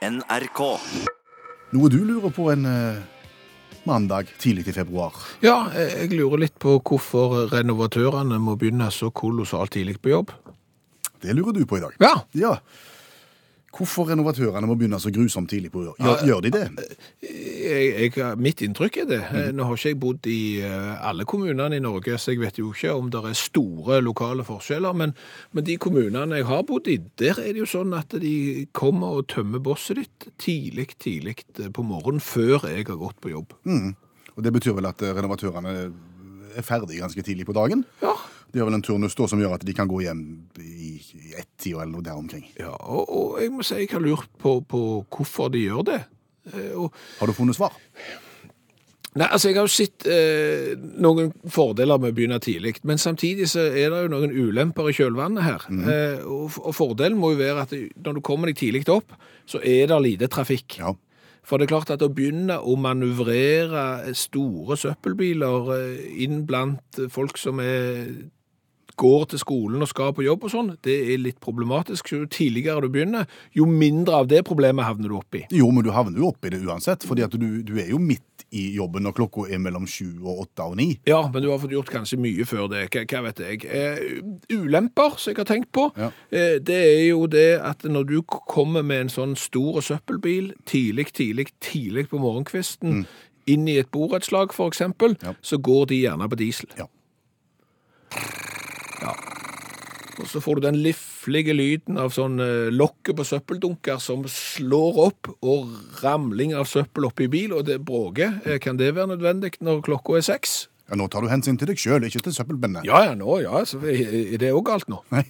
NRK. Noe du lurer på en eh, mandag tidlig i februar? Ja, jeg lurer litt på hvorfor renovatørene må begynne så kolossalt tidlig på jobb. Det lurer du på i dag. Ja, Ja. Hvorfor renovatørene må begynne så grusomt tidlig på å Gjør, gjør de det? jeg, jeg, mitt inntrykk er det. Nå har ikke jeg bodd i eh, alle kommunene i Norge, så jeg vet jo ikke om det er store lokale forskjeller, men, men de kommunene jeg har bodd i, der er det jo sånn at de kommer og tømmer bosset ditt tidlig, tidlig på morgenen, før jeg har gått på jobb. Og det betyr vel at eh, renovatørene er ferdig ganske tidlig på dagen? Ja, De har vel en turnus da som gjør at de kan gå hjem i, i ett-tida eller noe der omkring. ja og, og jeg må si jeg har lurt på, på hvorfor de gjør det. Eh, Og Har du funnet svar? Nei, altså Jeg har jo sett eh, noen fordeler med å begynne tidlig, men samtidig så er det jo noen ulemper i kjølvannet her. Eh, og, og Fordelen må jo være at når du kommer deg tidlig opp, så er det lite trafikk. Ja. For det er klart at å begynne å manøvrere store søppelbiler eh, inn blant folk som er går til skolen og skal på jobb og sånn, det er litt problematisk. Jo tidligere du begynner, jo mindre av det problemet havner du opp i. Jo, men du havner jo oppi det uansett, fordi at du, du er jo midt i jobben når klokka er mellom sju og åtte og ni. Ja, men du har fått gjort kanskje mye før det. Hva, hva vet jeg. Eh, ulemper som jeg har tenkt på, Ja. eh, det er jo det at når du kommer med en sånn stor søppelbil tidlig, tidlig, tidlig på morgenkvisten, inn i et borettslag eksempel, Ja. så går de gjerne på diesel. Ja. Ja. Og så får du den liflige lyden av sånn eh, lokket på søppeldunker som slår opp, og ramling av søppel oppi bil, og det bråker. Eh, Kan det være nødvendig når klokka er seks? Ja, Nå tar du hensyn til deg sjøl, ikke til søppelbennene. Ja, ja, nå, ja, så er det òg galt nå. Nei.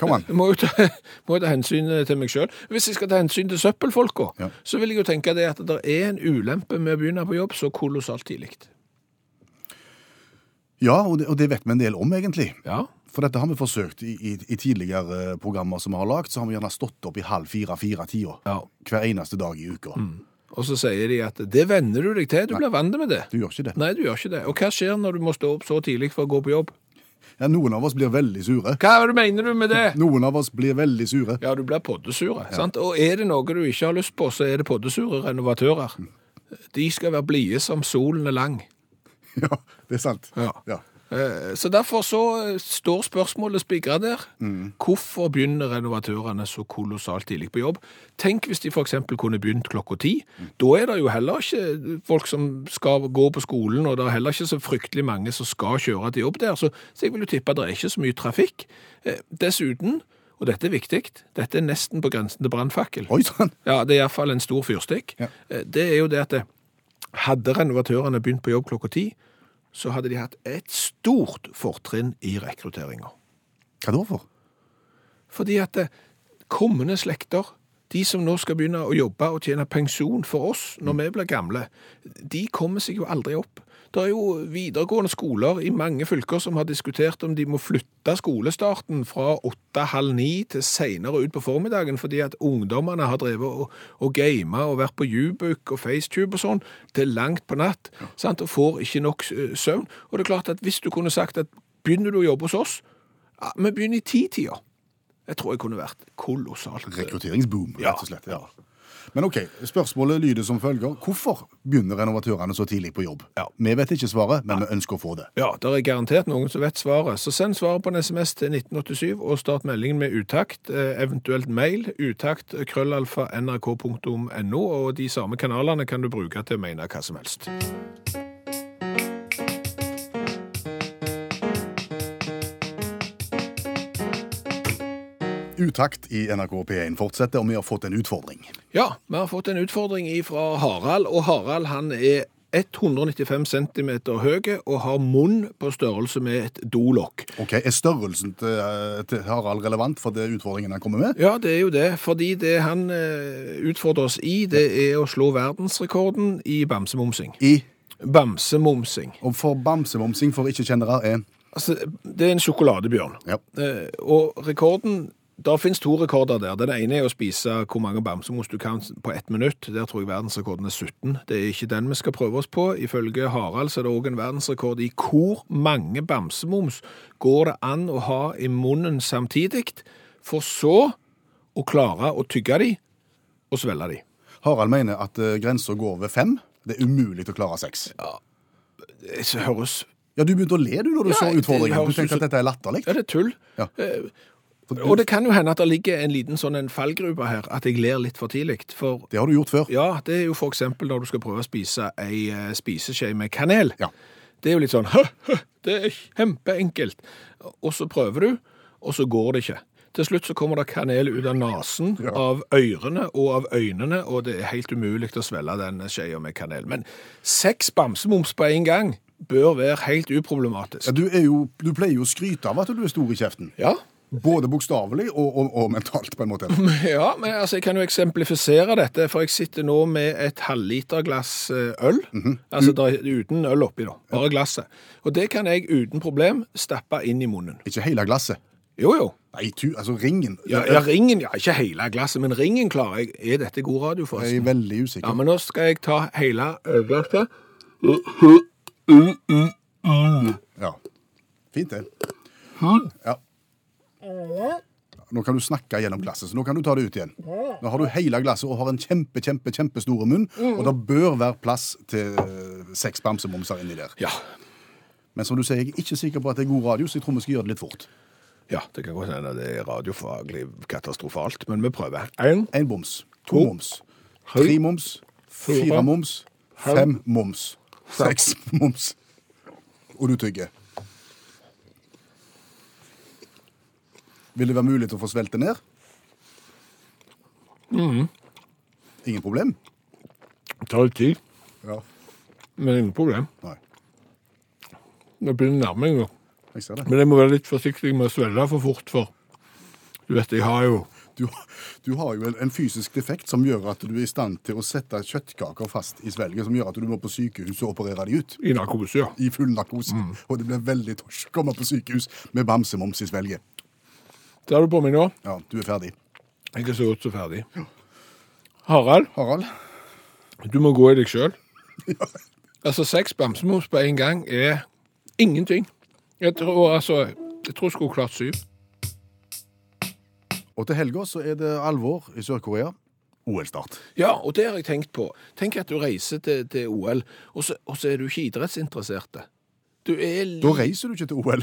Kom an. Må jo ta, må ta hensyn til meg sjøl. Hvis jeg skal ta hensyn til søppelfolka, Ja. så vil jeg jo tenke det at det er en ulempe med å begynne på jobb så kolossalt tidlig. Ja, og det, og det vet vi en del om, egentlig. Ja. For dette har vi forsøkt i, i, i tidligere programmer som vi har lagd. Så har vi gjerne stått opp i halv fire-fire-tida ja. hver eneste dag i uka. Og så sier de at det venner du deg til, du blir vant med det. Du gjør ikke det. Nei, du gjør ikke det. Og hva skjer når du må stå opp så tidlig for å gå på jobb? Ja, noen av oss blir veldig sure. Hva er mener du med det? Noen av oss blir veldig sure. Ja, du blir poddesure. Sant? Og er det noe du ikke har lyst på, så er det poddesure renovatører. De skal være blide som solen er lang. Ja, det er sant. Ja. Ja. Eh, Så derfor så eh, står spørsmålet spigra der. Hvorfor begynner renovatørene så kolossalt tidlig på jobb? Tenk hvis de f.eks. kunne begynt klokka ti. Da er det jo heller ikke folk som skal gå på skolen, og det er heller ikke så fryktelig mange som skal kjøre til jobb der. Så, så jeg vil jo tippe at det er ikke så mye trafikk. Eh, Dessuten, og dette er viktig, dette er nesten på grensen til brannfakkel. Ja, det er iallfall en stor fyrstikk. Ja. Det er jo det at det, hadde renovatørene begynt på jobb klokka ti, så hadde de hatt et stort fortrinn i rekrutteringa. Hva da for? Fordi at kommende slekter, de som nå skal begynne å jobbe og tjene pensjon for oss når vi blir gamle, de kommer seg jo aldri opp. Det er jo videregående skoler i mange fylker som har diskutert om de må flytte skolestarten fra åtte-halv ni til senere ut på formiddagen, fordi at ungdommene har drevet og, og gama og vært på Ubook og FaceTube og sånn til langt på natt, sant? og får ikke nok eh, søvn. Og det er klart at hvis du kunne sagt at begynner du å jobbe hos oss, ja, vi begynner i ti-tida. Jeg tror jeg kunne vært kolossalt. Rekrutteringsboom, rett og slett. Ja. Men ok, spørsmålet lyder som følger. Hvorfor begynner renovatørene så tidlig på jobb? Ja. Vi vet ikke svaret, men vi ønsker å få det. Ja, det er garantert noen som vet svaret. Så send svaret på en SMS til 1987 og start meldingen med utakt, eh, eventuelt mail, utakt krøllalfa nrk.no, og de samme kanalene kan du bruke til å mene hva som helst. Utakt i NRK P1 fortsetter, og vi har fått en utfordring. Ja, vi har fått en utfordring fra Harald, og Harald han er 195 cm høy og har munn på størrelse med et dolokk. Ok, Er størrelsen til, eh, til Harald relevant for det utfordringen han kommer med? Ja, det er jo det, fordi det han eh, utfordrer oss i, det er å slå verdensrekorden i bamsemumsing. I Bamsemumsing. og for bamsemomsing for ikke-kjennere er Altså, det er en sjokoladebjørn. Ja. Eh, og rekorden Der finnes to rekorder der. Den ene er å spise hvor mange bamsemos du kan på ett minutt. Der tror jeg verdensrekorden er 17. Det er ikke den vi skal prøve oss på. Ifølge Harald så er det òg en verdensrekord i hvor mange bamsemums går det an å ha i munnen samtidig, for så å klare å tygge de og svelge de. Harald mener at uh, grensa går ved fem. Det er umulig å klare seks. Det høres Ja, du begynte å le du når du Ja, så utfordringen. Du tenkte at dette er latterlig. Ja, det er tull. Ja. Og det kan jo hende at det ligger en liten sånn en fallgruve her, at jeg ler litt for tidlig. For Det har du gjort før. ja, det er jo for eksempel når du skal prøve å spise ei eh, spiseskje med kanel. Ja. Det er jo litt sånn «Hø, hø, Det er kjempeenkelt. Og så prøver du, og så går det ikke. Til slutt så kommer det kanel ut av nesen, Ja. av ørene og av øynene, og det er helt umulig å svelge den skjea med kanel. Men seks bamsemums på en gang bør være helt uproblematisk. Ja, du, jo, du pleier jo å skryte av at du er stor i kjeften. Ja, Både bokstavelig og, og, og mentalt, på en måte. Ja, men altså, jeg kan jo eksemplifisere dette, for jeg sitter nå med et halvliterglass eh, øl. Altså det er uten øl oppi, da. Bare glasset. Og det kan jeg uten problem stappe inn i munnen. Ikke hele glasset. Jo, jo. Nei, tu, altså ringen. Ja, ja, ringen, ja, ikke hele glasset, men ringen klarer jeg. Er dette god radio, Jeg er veldig usikker. Ja, men nå skal jeg ta hele glasset. Ja. Fint, det. Ja. Nå kan du snakke gjennom glasset, så nå kan du ta det ut igjen. Nå har du hele glasset og har en kjempe, kjempe, kjempestore munn, og det bør være plass til eh, seks bamsemomser inni der. Ja. Men som du sier, jeg er ikke sikker på at det er god radio, så jeg tror vi skal gjøre det litt fort. ja, det kan godt hende det er radiofaglig katastrofalt, men vi prøver. En boms, to To. moms, tre moms, Fire. moms, fem moms, seks moms. Og du tygger. Vil det være mulig til å få svelget det ned? Ingen problem? Det tar litt tid, Ja. men ingen problem. Nei, Det blir nærmere nå. jeg ser det. Men jeg må være litt forsiktig med å svelge for fort, for du vet, jeg har jo Du, du har jo en, en fysisk defekt som gjør at du er i stand til å sette kjøttkaker fast i svelget, som gjør at du må på sykehus og operere de ut. i narkose, ja. I full narkose. Og det blir veldig torsk å komme på sykehus med bamsemums i svelget. Det har du på meg nå. Ja, du er ferdig. Jeg er så godt så ferdig. Harald, Harald? du må gå i deg sjøl. Altså, seks bamsemums på en gang er ingenting. Jeg tror altså Jeg tror jeg skulle klart syv. Og til helga så er det alvor i Sør-Korea. OL-start. Ja, og det har jeg tenkt på. Tenk at du reiser til, til OL, og så, og så er du ikke idrettsinteressert. Du er li- Da reiser du ikke til OL.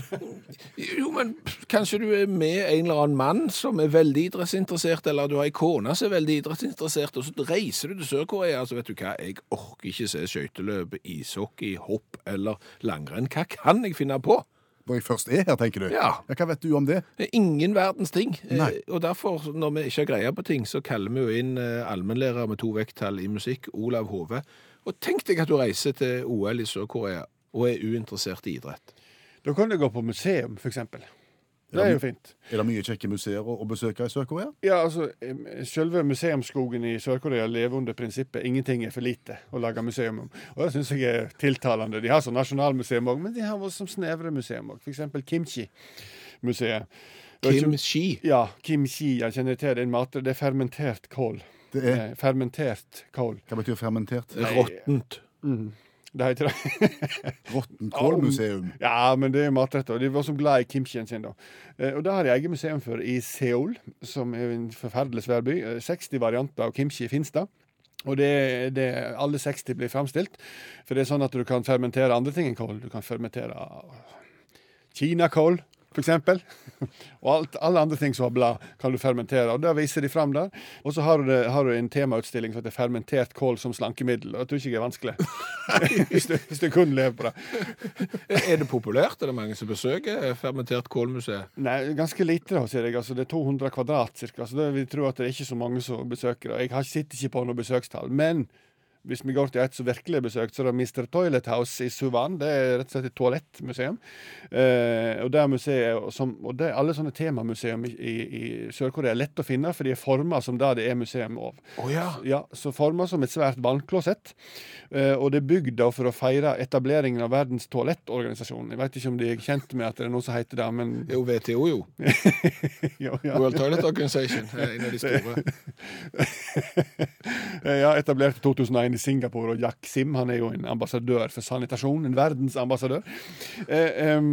Jo, men kanskje du er med en eller annen mann som er veldig idrettsinteressert, eller du har ei kone som er veldig idrettsinteressert, og så reiser du til Sør-Korea, så vet du hva, jeg orker ikke se skøyteløp, ishockey, hopp eller langrenn. Hva kan jeg finne på? Når jeg først er her, tenker du. Ja. Hva vet du om det? Ingen verdens ting. Nei. Eh, Og derfor, når vi ikke har greie på ting, så kaller vi jo inn eh, allmennlærer med to vekttall i musikk, Olav Hove. Og tenk deg at du reiser til OL i Sør-Korea og er uinteressert i idrett. Da kan du gå på museum, eksempel. Det er jo fint. Er det mye kjekke museer å, besøke i Sør-Korea? Ja, altså, Selve museumsskogen i Sør-Korea lever under prinsippet 'ingenting er for lite' å lage museum om. Og Det syns jeg er tiltalende. De har sånn nasjonalmuseum òg, men de har også sånn snevre museum òg. F.eks. Kimchi-museet. Kimchi? Ja, kimchi. Jeg kjenner til den maten. det er fermentert kål. Det er Eh, Fermentert kål. Hva betyr fermentert? Råttent. Det heter det. Råttenkålmuseum. Ja, men det er matretter. De var så glad i kimchien sin. da. Eh, Og det har de eget museum for i Seoul, som er en forferdelig svær by. Eh, 60 varianter av kimchi finnes da. Og det, det, alle 60 blir framstilt. For det er sånn at du kan fermentere andre ting enn kål. Du kan fermentere kinakål, eksempel. Og alt, alle andre ting som har blad, kan du fermentere. Og det viser de fram der. Og så har du, det, har du en temautstilling som heter 'Fermentert kål som slankemiddel'. Og det tror jeg ikke er vanskelig. hvis, du, hvis du kun lever på det. Er det populært? Er det mange som besøker Fermentert kålmuseet? Nei, ganske lite, da, sier jeg. Altså, det er 200 kvadrat cirka, så det vi tror at det er ikke så mange som besøker det. Jeg har- sitter ikke på noe besøkstall. Men hvis vi går til et som virkelig er besøkt, så er det Mr. Toilet House i Suvan. Det er rett og slett et toalettmuseum. Eh, og det er museet som, og det er alle sånne temamuseum i, i, Sør-Korea lett å finne, for de er forma som det det er museum av. Oh, ja. Ja, så forma som et svært vannklosett. Eh, og det er bygd for å feire etableringen av Verdens toalettorganisasjon. Jeg vet ikke om de er kjent med at det er noe som heter det, men jo WTO, jo. jo ja. World Toilet Organization. er En av de store. Ja, etablert i 2001 i Singapore, og Jack Sim han er jo en ambassadør for sanitasjon. En verdensambassadør. Eh, em,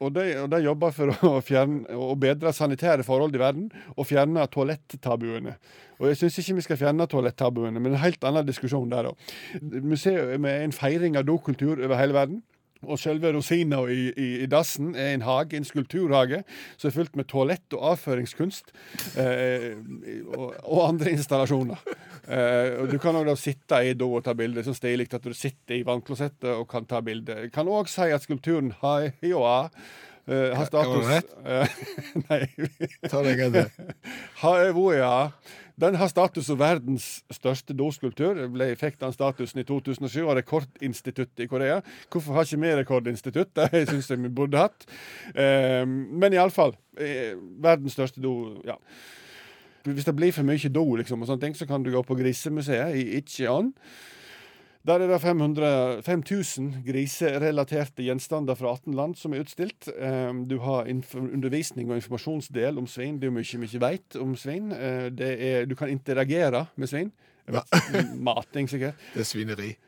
og, de, de jobber for å, fjerne, å bedre sanitære forhold i verden, og fjerne toalettabuene. Og jeg syns ikke vi skal fjerne toalettabuene, men en helt annen diskusjon der òg. Museet er en feiring av dokultur over hele verden. Og selve rosina i, i, i dassen er en hage, en skulpturhage, som er fylt med toalett og avføringskunst. Eh, og, og andre installasjoner. Eh, og Du kan også sitte i do og ta bilde. Så stilig at du sitter i vannklosettet og kan ta bilde. Kan òg si at skulpturen Haioa Uh, har status var det Uh, Nei. Ta deg en til. Haevoia. Den har status som verdens største doskulptur. Det Ble, fikk den statusen i 2007 av Rekordinstituttet i Korea. Hvorfor har ikke vi rekordinstitutt? Det syns jeg vi burde hatt. Eh, men iallfall. Eh, verdens største do. ja. Hvis det blir for mye do, liksom, og sånne ting, så kan du gå på Grisemuseet i Icheon. Der er det 5000 griserelaterte gjenstander fra 18 land som er utstilt. Eh, Du har undervisning og informasjonsdel om svin. Det er jo mye vi ikke vet om svin. Eh, er, du kan interagere med svin. Mating, sikkert.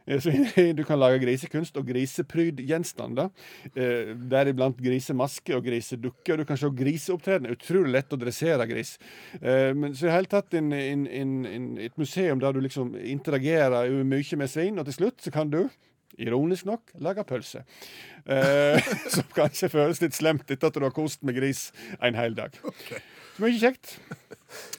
Det er svineri. Du kan lage grisekunst og griseprydgjenstander. Eh, Deriblant grisemaske og grisedukke. Og du kan se griseopptreden. Utrolig lett å dressere gris. Eh, Men så i det hele tatt in, in, in, et museum der du liksom interagerer mye med svin, og til slutt så kan du Ironisk nok lage pølse. Eh, som kanskje føles litt slemt etter at du har kost med gris en hel dag. Okay. mye kjekt.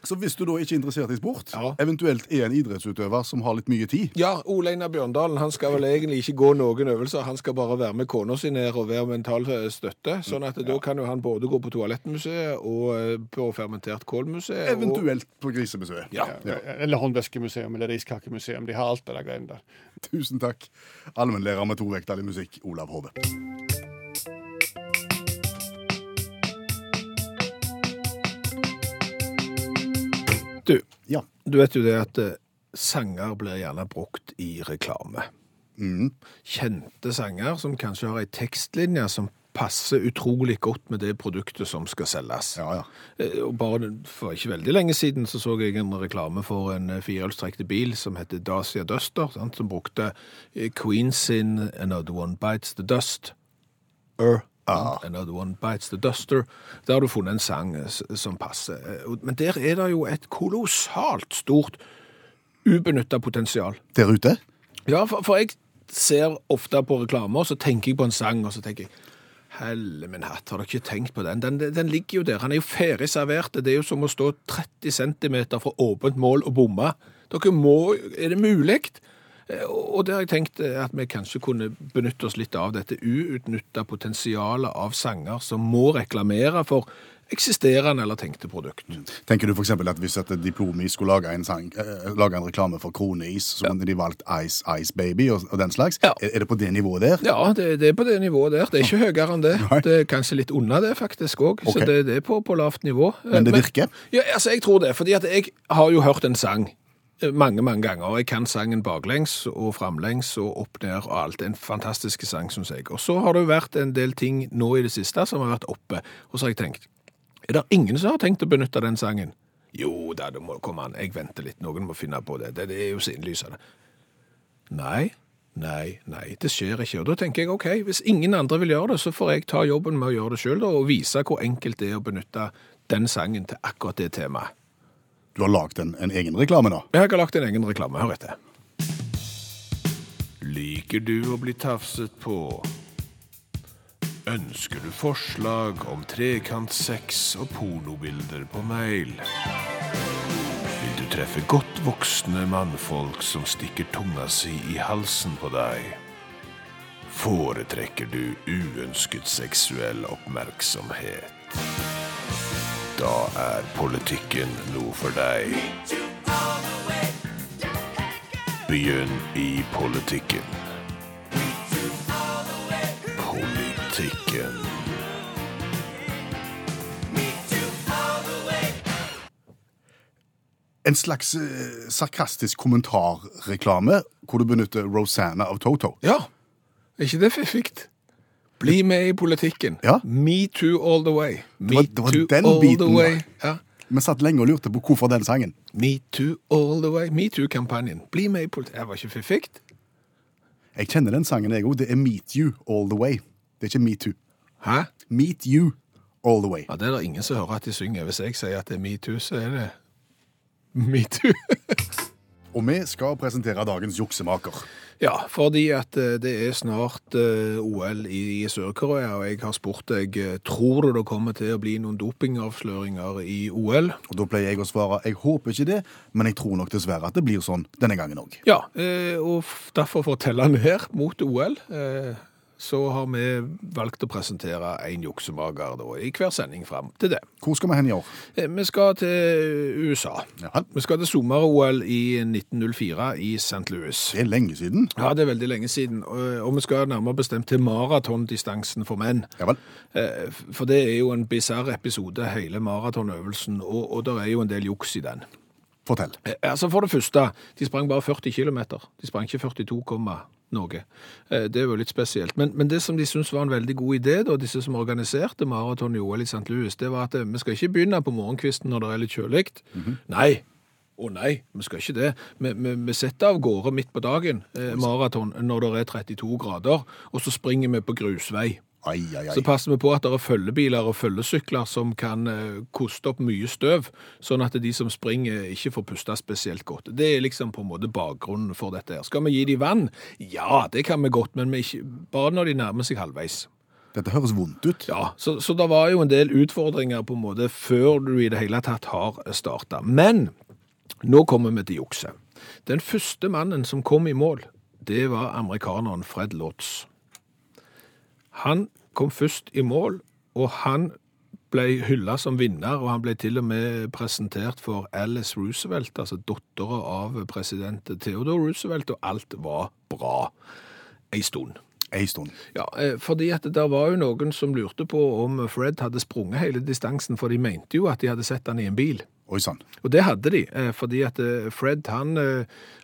Så hvis du da ikke er interessert i sport, Ja. eventuelt er en idrettsutøver som har litt mye tid Ja, Ole Einar Bjørndalen han skal vel egentlig ikke gå noen øvelser. Han skal bare være med kona si ned og være mental støtte. sånn at da kan jo han både gå på Toalettmuseet og eh, på Fermentert kålmuseet. og- Eventuelt på Grisemuseet. Ja. Ja, Eller håndveskemuseum eller riskakemuseum. De har alt det der greiene der. Tusen takk. Allmennlærer med to vekttall i musikk, Olav Hove. Du, Ja. du vet jo det at eh, sanger blir gjerne brukt i reklame. Mm. Kjente sanger som kanskje har ei tekstlinje som passer utrolig godt med det produktet som skal selges. Ja, ja. Eh, Og bare for ikke veldig lenge siden så så jeg en reklame for en eh, firehjulstrekte bil som heter Dacia Duster, sant, som brukte Queen sin Another One Bites the Dust. Er, sant, Another One Bites the Duster. Der har du funnet en sang eh, som passer. Eh, Men der er det jo et kolossalt stort ubenytta potensial. Der ute? Ja, for, for jeg ser ofte på reklamer, så tenker jeg på en sang, og så tenker jeg Helle min hatt, har dere ikke tenkt på den? den? Den ligger jo der. Han er jo ferdig servert. Det er jo som å stå 30 cm fra åpent mål og bomme. Dere må Er det mulig? Eh, Og det har jeg tenkt eh, at vi kanskje kunne benytte oss litt av dette uutnytta potensialet av sanger som må reklamere for eksisterende eller tenkte produkt. Tenker du eksempel at hvis et Diplomi skulle lage en, sang, eh, lage en reklame for Kroneis, så kunne de valgt Ice Ice Baby og, og den slags? Ja. Er, det på det nivået der? Ja, det, det er på det nivået der. Det er ikke høyere enn det. Nei. Det er kanskje litt unna det faktisk òg, Okay. så det, det er på, på lavt nivå. Men det virker? Ja, altså jeg tror det, fordi at jeg har jo hørt en sang mange, mange ganger, og jeg kan sangen baklengs og framlengs og opp ned og alt. En fantastisk sang, syns jeg. Og så har det jo vært en del ting nå i det siste som har vært oppe, og så har jeg tenkt, er det ingen som har tenkt å benytte den sangen? Jo da, det må komme an. Jeg venter litt, noen må finne på det. Det, det er jo innlysende. Nei, nei, nei, det skjer ikke. Og da tenker jeg, ok, hvis ingen andre vil gjøre det, så får jeg ta jobben med å gjøre det da, og vise hvor enkelt det er å benytte den sangen til akkurat det temaet. Du har lagd en, en egen reklame nå? Jeg har lagt en egen reklame, hør etter. Liker du å bli tafset på? Ønsker du forslag om trekantsex og pornobilder på mail? Vil du treffe godt voksne mannfolk som stikker tunga si i halsen på deg? Foretrekker du uønsket seksuell oppmerksomhet? Da er politikken noe for deg. Begynn i politikken. Politikken. En slags eh, sarkastisk kommentarreklame hvor du benytter Rosanna av Toto. Ja, er ikke det fiffigt? Bli med i politikken. Ja. Me too all the way. Me var- det var too den all biten, the way. Ja. Vi satt lenge og lurte på hvorfor den sangen. Metoo all the way. Metoo-kampanjen. Bli med i politikken. Jeg var ikke fiffig. Jeg kjenner den sangen, jeg òg. Det er Meet You All The Way. Det er ikke Metoo. Hæ? Meet You All The Way. Ja, Det er det ingen som hører at de synger. Hvis jeg sier at det er metoo, så er det metoo. Og vi skal presentere dagens juksemaker. ja, fordi at eh, det er snart eh, OL i Sør-Korea, og jeg har spurt deg eh, tror du det kommer til å bli noen dopingavsløringer i OL. Og Da pleier jeg å svare jeg håper ikke det, men jeg tror nok dessverre at det blir sånn denne gangen òg. Ja, og derfor forteller han her mot OL, så har vi valgt å presentere en juksemaker da, i hver sending fram til det. Hvor skal vi hen i år? Eh, Vi skal til USA. Ja, Vi skal til sommer-OL i 1904 i St. Louis. Det er lenge siden. Ja, det er veldig lenge siden, og og vi skal nærmere bestemt til maratondistansen for menn. Ja vel. Eh, For det er jo en bisarr episode, hele maratonøvelsen, og, og det er jo en del juks i den. Fortell. Eh, Altså For det første, de sprang bare 40 km. De sprang ikke 42, noe. Eh, Det er jo litt spesielt. Men, men det som de syntes var en veldig god idé, da, disse som organiserte maraton i OL i St. Louis, det var at eh, vi skal ikke begynne på morgenkvisten når det er litt kjølig. Nei. Å nei, vi skal ikke det. Vi, vi, vi setter av gårde midt på dagen eh, maraton når det er 32 grader, og så springer vi på grusvei. Ai, ai, ai. Så passer vi på at det er følgebiler og følgesykler som kan eh, koste opp mye støv, sånn at de som springer ikke får puste spesielt godt. Det er liksom på en måte bakgrunnen for dette her. Skal vi gi de vann? Ja, det kan vi godt, men vi ikke, bare når de nærmer seg halvveis. Dette høres vondt ut. Ja, så, så det var jo en del utfordringer på en måte før du i det hele tatt har starta. Men nå kommer vi til jukset. Den første mannen som kom i mål, det var amerikaneren Fred Lotz. Han kom først i mål, og han ble hylla som vinner, og han ble til og med presentert for Alice Roosevelt, altså dattera av president Theodore Roosevelt, og alt var bra ei stund. Ei stund. Ja, eh, fordi at det var jo noen som lurte på om Fred hadde sprunget hele distansen, for de mente jo at de hadde sett han i en bil. Oi sann. Og det hadde de, eh, fordi at eh, Fred han,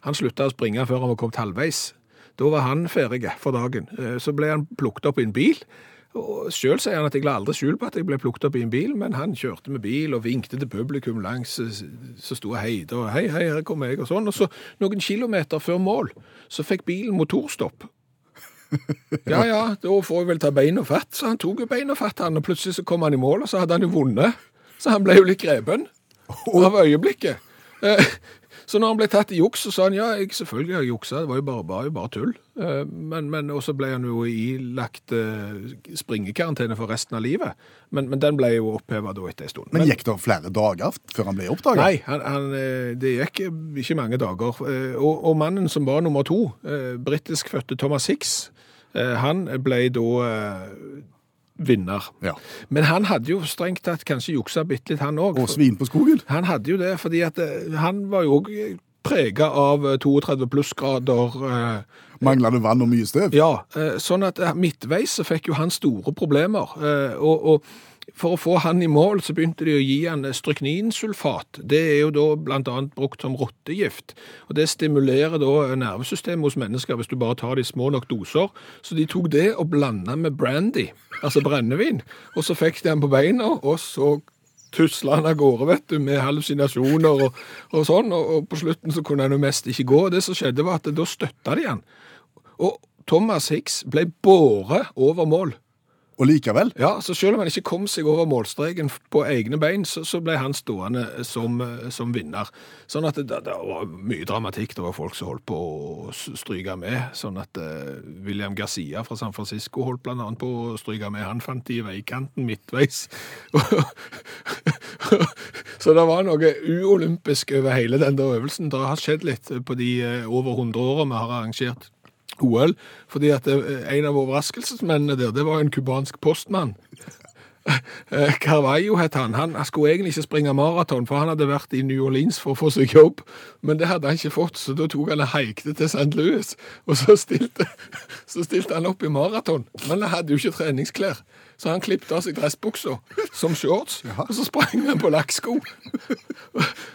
han slutta å springe før han var kommet halvveis. Da var han ferdig for dagen. Eh, Så ble han plukket opp i en bil. Og Sjøl sier han at jeg la aldri skjul på at jeg ble plukket opp i en bil, men han kjørte med bil og vinkte til publikum langs eh, så sto Heide og hei, hei, her kommer jeg og sånn. Og så noen kilometer før mål så fikk bilen motorstopp. Ja, ja, da får jeg vel ta bein og fatt. Så han tok jo bein og fatt, han, og plutselig så kom han i mål, og så hadde han jo vunnet. Så han ble jo litt grepen av øyeblikket. Så når han ble tatt i juks, så sa han ja, jeg, selvfølgelig har jeg juksa, det var jo bare, bare, bare tull. Eh, Men, men også ble han jo ilagt eh, springekarantene for resten av livet. Men, men den ble jo oppheva etter en stund. Men gikk det flere dager før han ble oppdaga? Nei, han, han, eh, det gikk ikke mange dager. Og, og mannen som var nummer to, britisk-fødte Thomas Hicks, han ble da vinner. Ja. Men han hadde jo strengt tatt kanskje juksa bitte litt, han òg. Og svin på skogen? Han hadde jo det, fordi at eh, han var jo òg prega av eh, 32 plussgrader. eh, Manglende vann og mye støv? ja, eh, sånn at eh, midtveis så fikk jo han store problemer. eh, Og, og for å få han i mål, så begynte de å gi han strykninsulfat. Det er jo da annet brukt som rottegift. Og det stimulerer da nervesystemet hos mennesker hvis du bare tar det i små nok doser. Så de tok det og blanda med brandy, altså brennevin. Og så fikk de han på beina, og så tusla han av gårde, vet du, med hallusinasjoner og, og sånn, og, og på slutten så kunne han jo mest ikke gå. Og det som skjedde var at da støtta de han. Og Thomas Hicks ble båret over mål. Og likevel? Ja, så selv om han ikke kom seg over målstreken på egne bein, så, så ble han stående som, som vinner. Sånn at det, det var mye dramatikk. Det var folk som holdt på å stryke med. Sånn at uh, William Garcia fra San Francisco holdt annet på å stryke med. Han fant de i veikanten midtveis. så det var noe uolympisk over hele den der øvelsen. Det har skjedd litt på de eh, over 100 årene vi har arrangert OL, fordi at eh, en av overraskelsesmennene der, det var en kubansk postmann. Eh, Carvalho het han. Han skulle egentlig ikke springe maraton, for han hadde vært i New Orleans for å få seg jobb, men det hadde han ikke fått, så da tok han og haikte til St. Louis, og så stilte, så stilte han opp i maraton. Men han hadde jo ikke treningsklær, så han klippte av seg dressbuksa som shorts, og så sprang han på lakksko,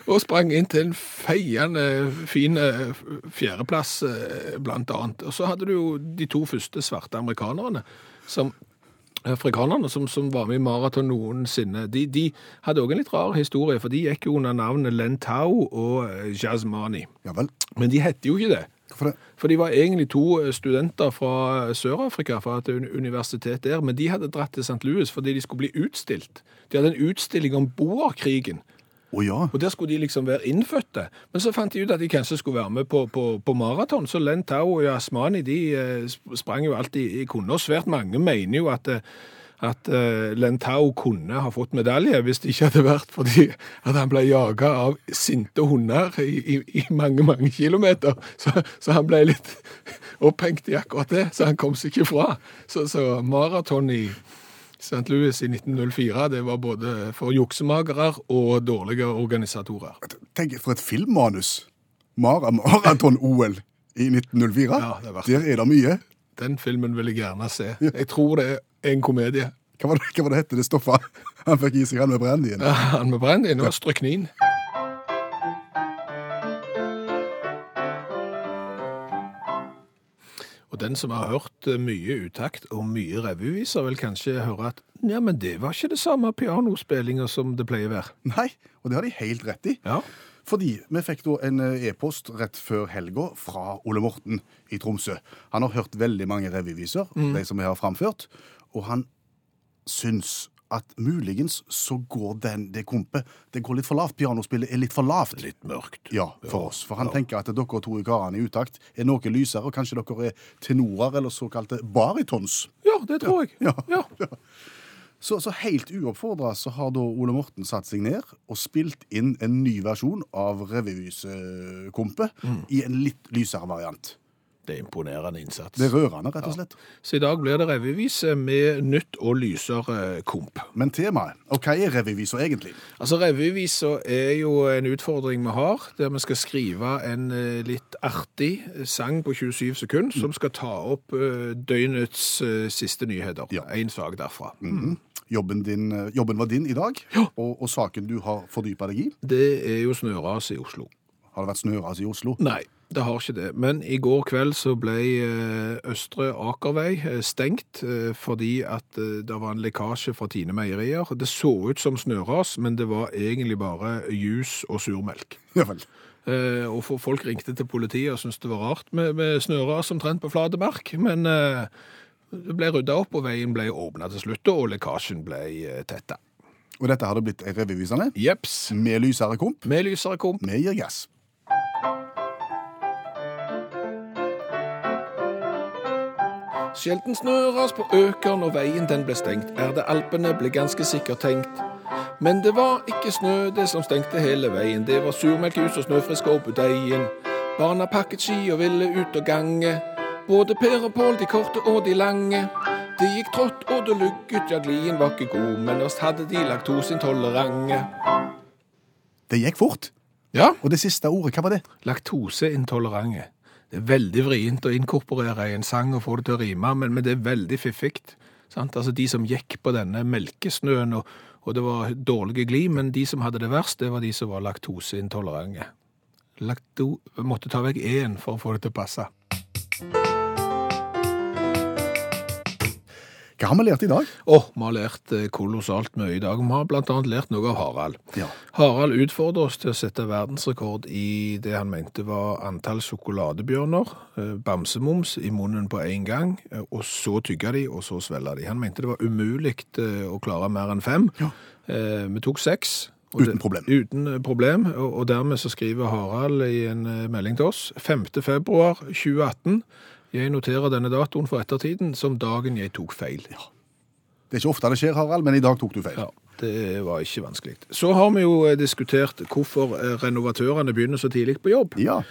og sprang inn til en feiende fin eh, fjerdeplass, eh, blant annet. Og så hadde du jo de to første svarte amerikanerne, som afrikanerne som, som var med i maraton noensinne, de, de hadde også en litt rar historie, for de gikk jo under navnet Lentau og Jasmani. Ja vel. Men de hette jo ikke det. Hvorfor det? For de var egentlig to eh, studenter fra Sør-Afrika, fra et universitet der, men de hadde dratt til St. Louis fordi de skulle bli utstilt. De hadde en utstilling om boerkrigen, Å ja. og der skulle de liksom være innfødte. Men så fant de ut at de kanskje skulle være med på, på, på maraton, så Len Tao og Yasmani de eh, sprang jo alt de kunne, og svært mange mener jo at eh, at eh, Len Tao kunne ha fått medalje hvis det ikke hadde vært fordi at han ble jaga av sinte hunder i, i, i mange, mange kilometer. Så, så han ble litt opphengt i akkurat det, så han kom seg ikke fra. Så, så maraton i St. Louis i 1904, det var både for juksemagere og dårlige organisatorer. Tenk, for et filmmanus. Mara Maraton-OL i 1904. Ja, det verdt Der er det mye. Den filmen vil jeg gjerne se. Jeg tror det er en komedie. Hva var det, hva var det hette det stoffet han fikk i seg han med brennevin? Ja, Han med brennevin og stryknin. Og den som har hørt eh, mye utakt og mye revyviser, vil kanskje høre at ja, men det var ikke det samme pianospillinga som det pleier å være. Nei, og det har de helt rett i. Ja. Fordi vi fikk da en eh, e-post rett før helga fra Ole Morten i Tromsø. Han har hørt veldig mange revyviser, de som vi har framført, og han syns at muligens så går den, det kompet Det går litt for lavt. Pianospillet er litt for lavt. Litt mørkt. Ja, for oss. For han tenker at dere to i karene i utakt er noe lysere, og kanskje dere er tenorer eller såkalte baritons. Ja, det tror jeg. Ja. Ja. Så, så helt uoppfordra så har da Ole Morten satt seg ned og spilt inn en ny versjon av revyvisekompet i en litt lysere variant. Det er imponerende innsats. Det er rørende, rett og slett. Så i dag blir det revyvise med nytt og lysere komp. Men temaet, og hva er revyvisa egentlig? Altså, Revyvisa er jo en utfordring vi har, der vi skal skrive en eh, litt artig sang på 27 sekunder, som skal ta opp eh, døgnets eh, siste nyheter. Ja. En sak derfra. Jobben, din, eh, jobben var din i dag, og, og saken du har fordypa deg i. Det er jo snøras i Oslo. Har det vært snøras i Oslo? Nei, det har ikke det. Men i går kveld så ble eh, Østre Akervei eh, stengt eh, fordi at det var en lekkasje fra Tine Meierier. Det så ut som snøras, men det var egentlig bare jus og surmelk. Ja vel. Eh, og folk ringte til politiet og syntes det var rart med, med snøras omtrent på flate mark, men eh, det ble rydda opp, og veien ble åpna til slutt, og lekkasjen ble eh, tetta. Og dette har det blitt revyvisende? revyvise Jeps. med lysere komp. Med lysere komp. Vi gir gass. Sjelden snøras på øker når veien den ble stengt, er det Alpene ble ganske sikkert tenkt. Men det var ikke snø det som stengte hele veien, det var surmelkhus og snøfrisk og budeien. Barna pakket ski og ville ut og gange, både Per og Pål, de korte og de lange. Det gikk trått og det lugget, ja glien var ikke god, men oss hadde de laktoseintolerante. Det gikk fort. Ja, Og det siste ordet, hva var det? laktoseintolerante. Det er veldig vrient å inkorporere i en sang og få det til å rime, men, men det er veldig fiffig. Altså de som gikk på denne melkesnøen, og, og det var dårlige glid, men de som hadde det verst, det var de som var laktoseintolerante. Lakto... Måtte ta vekk en for å få det til å passe. Hva har vi lært i dag? Åh, vi har lært eh, kolossalt mye i dag. Vi har annet lært noe av Harald. Ja. Harald utfordrer oss til å sette verdensrekord i det han mente var antall sjokoladebjørner, eh, bamsemums, i munnen på en gang, eh, og så tygge de, og så svelge de. Han mente det var umulig å klare mer enn fem. Ja. Eh, Vi tok seks. Uten det- problem. Uten problem, og, og dermed så skriver Harald i en melding til oss 5. februar 2018. Jeg noterer denne datoen for ettertiden som dagen jeg tok feil. Det er ikke ofte det skjer, Harald, men i dag tok du feil. Ja, det var ikke vanskelig. Så har vi jo eh, diskutert hvorfor eh, renovatørene begynner så tidlig på jobb. Ja.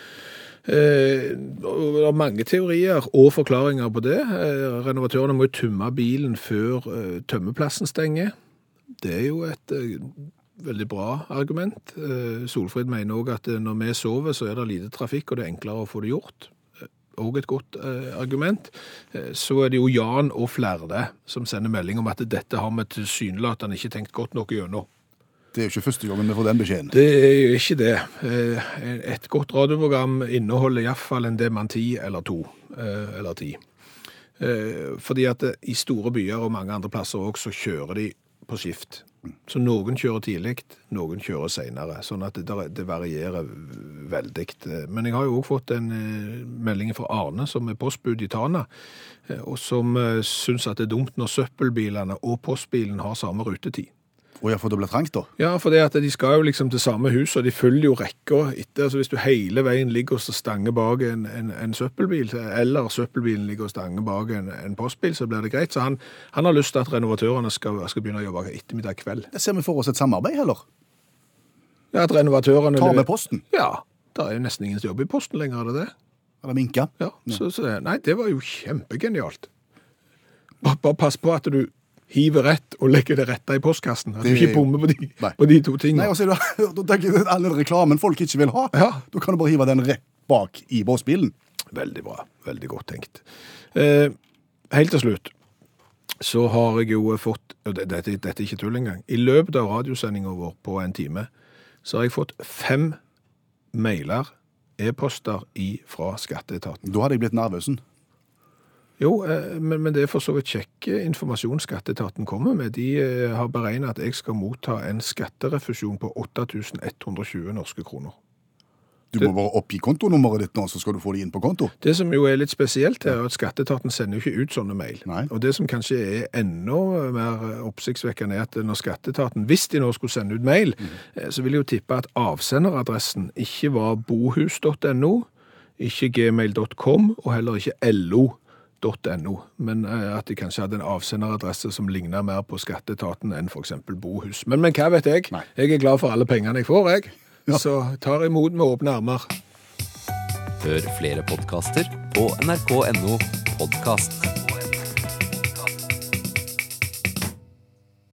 Eh, det er mange teorier og forklaringer på det. Eh, renovatørene må jo tømme bilen før eh, tømmeplassen stenger. Det er jo et eh, veldig bra argument. Solfrid mener òg at når vi sover, så er det lite trafikk, og det er enklere å få det gjort. Òg et godt eh, argument. Eh, så er det jo Jan og flere som sender melding om at dette har vi tilsynelatende ikke tenkt godt nok gjennom. Det er jo ikke første gangen vi får den beskjeden. Det er jo ikke det. Eh, Et godt radioprogram inneholder iallfall en dementi eller to. Eller ti. Fordi at i store byer og mange andre plasser også, så kjører de på skift. Så noen kjører tidlig, noen kjører senere. Sånn at det, det varierer veldig. Men jeg har jo også fått en eh, melding fra Arne, som er postbud i Tana, eh, og som eh, syns at det er dumt når søppelbilene og postbilen har samme rutetid. Og ja, for det blir trangt, da. Ja, for det at de skal jo liksom til samme hus, og de følger jo rekka etter. Så hvis du hele veien ligger og stanger bak en, en, en søppelbil, eller søppelbilen ligger og stanger bak en, en postbil, så blir det greit. Så han, han har lyst til at renovatørene skal, skal begynne å jobbe ettermiddag kveld. Det ser vi for oss et samarbeid, heller. Ja, at renovatørene... Tar med posten. Ja, det er jo nesten ingen som jobber i posten lenger, er det det? Eller minka. Ja, så, så Nei, det var jo kjempegenialt. Bare, bare pass på at du hiver rett og legger det rette i postkassen. At Det er ikke bommer på på de to Nei, tingene. og så er det, all den reklamen folk ikke vil ha. Ja. Da kan du bare hive den rett bak i båsbilen. Veldig bra. Veldig godt tenkt. Eh, helt til slutt så har jeg jo fått og Dette, dette er ikke tull engang. I løpet av radiosendinga vår på en time så har jeg fått fem mailer, e-poster, fra skatteetaten. Da hadde jeg blitt nervøsen. Jo, eh, men, men det er for så vidt kjekk eh, informasjon skatteetaten kommer med. De eh, har beregnet at jeg skal motta en skatterefusjon på 8120 norske kroner. Du må bare oppgi kontonummeret ditt nå, så skal du få det inn på konto. Det som jo er litt spesielt er at skatteetaten sender jo ikke ut sånne mail. Nei. Og det som kanskje er enda mer oppsiktsvekkende, er at når skatteetaten, hvis de nå skulle sende ut mail, mm. så vil jeg jo tippe at avsenderadressen ikke var bohus.no, ikke gmail.com, og heller ikke lo.no, men eh, at de kanskje hadde en avsenderadresse som ligna mer på skatteetaten enn eksempel bohus. Men, men hva vet jeg? Nei. Jeg er glad for alle pengene jeg får, jeg. Så tar imot med åpne armer. Hør flere podkaster på nrk.no podkast.